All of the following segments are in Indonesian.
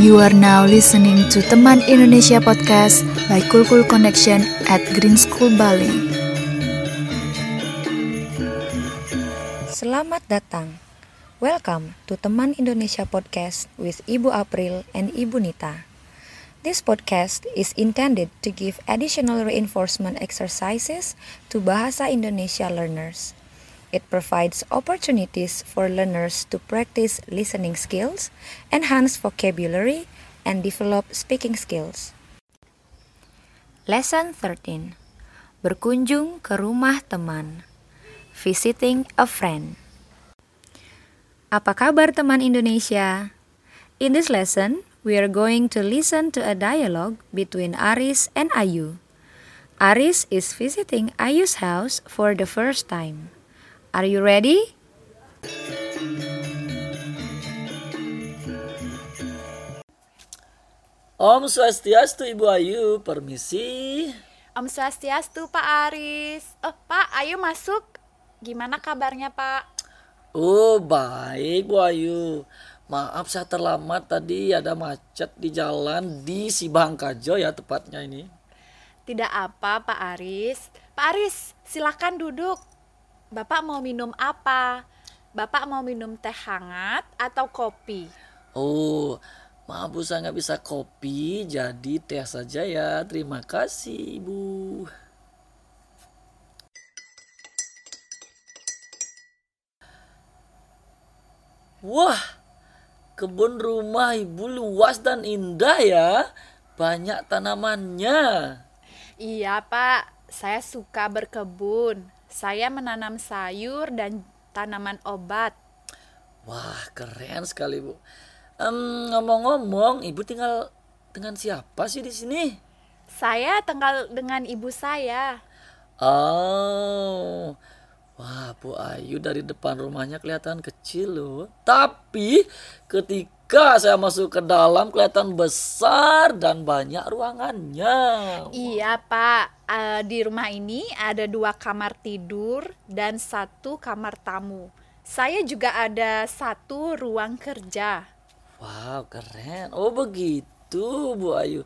You are now listening to Teman Indonesia Podcast by Kulkul Connection at Green School Bali. Selamat datang. Welcome to Teman Indonesia Podcast with Ibu April and Ibu Nita. This podcast is intended to give additional reinforcement exercises to Bahasa Indonesia learners. It provides opportunities for learners to practice listening skills, enhance vocabulary, and develop speaking skills. Lesson 13 Berkunjung ke rumah teman Visiting a friend Apa kabar teman Indonesia? In this lesson, we are going to listen to a dialogue between Aris and Ayu. Aris is visiting Ayu's house for the first time. Are you ready? Om Swastiastu Ibu Ayu, permisi. Om Swastiastu Pak Aris. Oh Pak, ayo masuk. Gimana kabarnya Pak? Oh baik Bu Ayu. Maaf saya terlambat tadi ada macet di jalan di Sibangkajo ya tepatnya ini. Tidak apa Pak Aris. Pak Aris, silakan duduk. Bapak mau minum apa? Bapak mau minum teh hangat atau kopi? Oh maaf Bu saya nggak bisa kopi jadi teh saja ya. Terima kasih Ibu. Wah, kebun rumah ibu luas dan indah ya. Banyak tanamannya. Iya Pak, saya suka berkebun. Saya menanam sayur dan tanaman obat. Wah, keren sekali bu. Em, ngomong-ngomong, ibu tinggal dengan siapa sih di sini? Saya tinggal dengan ibu saya. Oh, wah Bu Ayu dari depan rumahnya kelihatan kecil loh. Tapi ketika saya masuk ke dalam kelihatan besar dan banyak ruangannya. Iya Pak, Eh, di rumah ini ada dua kamar tidur dan satu kamar tamu. Saya juga ada satu ruang kerja. Wow, keren. Oh begitu Bu Ayu.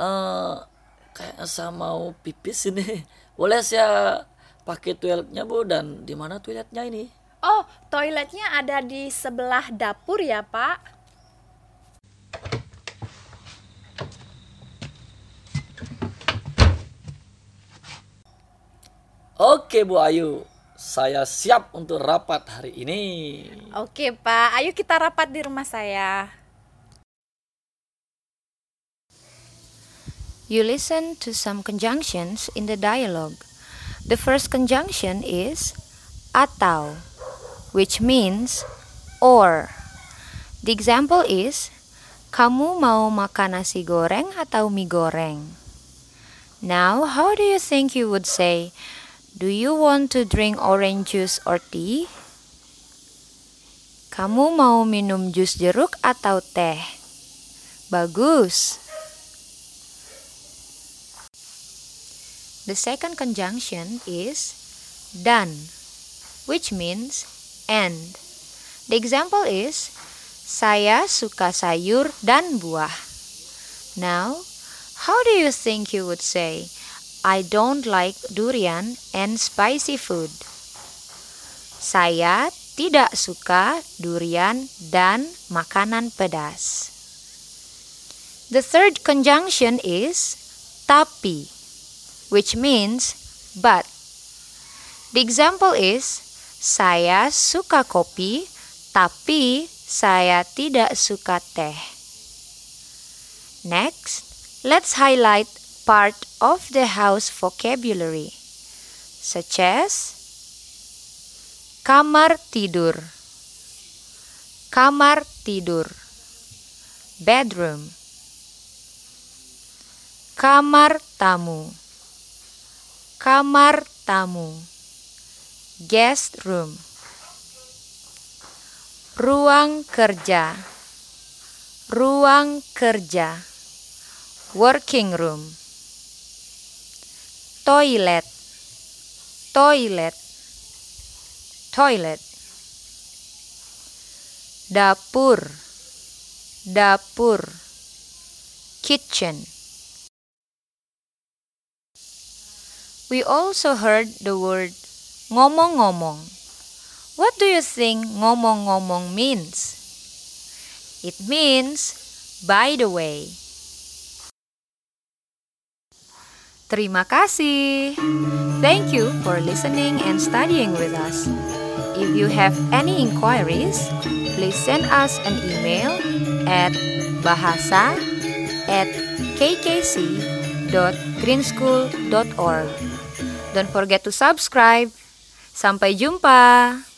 Eh, kayaknya saya mau pipis ini. Boleh saya pakai toiletnya Bu dan di mana toiletnya ini? Oh, toiletnya ada di sebelah dapur ya Pak? Oke Bu Ayu, saya siap untuk rapat hari ini. Oke Pak, ayo kita rapat di rumah saya. You listen to some conjunctions in the dialogue. The first conjunction is atau, which means or. The example is kamu mau makan nasi goreng atau mie goreng? Now, how do you think you would say, do you want to drink orange juice or tea? Kamu mau minum jus jeruk atau teh? Bagus. The second conjunction is dan, which means and. The example is saya suka sayur dan buah. Now, how do you think you would say I don't like durian and spicy food? Saya tidak suka durian dan makanan pedas. The third conjunction is tapi which means but. The example is saya suka kopi tapi saya tidak suka teh. Next, let's highlight part of the house vocabulary such as kamar tidur, kamar tidur, bedroom, kamar tamu, kamar tamu, guest room, ruang kerja, ruang kerja, working room, toilet, toilet, toilet. Dapur, dapur, kitchen. We also heard the word ngomong-ngomong. What do you think ngomong-ngomong means? It means by the way. Terima kasih. Thank you for listening and studying with us. If you have any inquiries, please send us an email at bahasa at kkc.greenschool.org. Don't forget to subscribe. Sampai jumpa.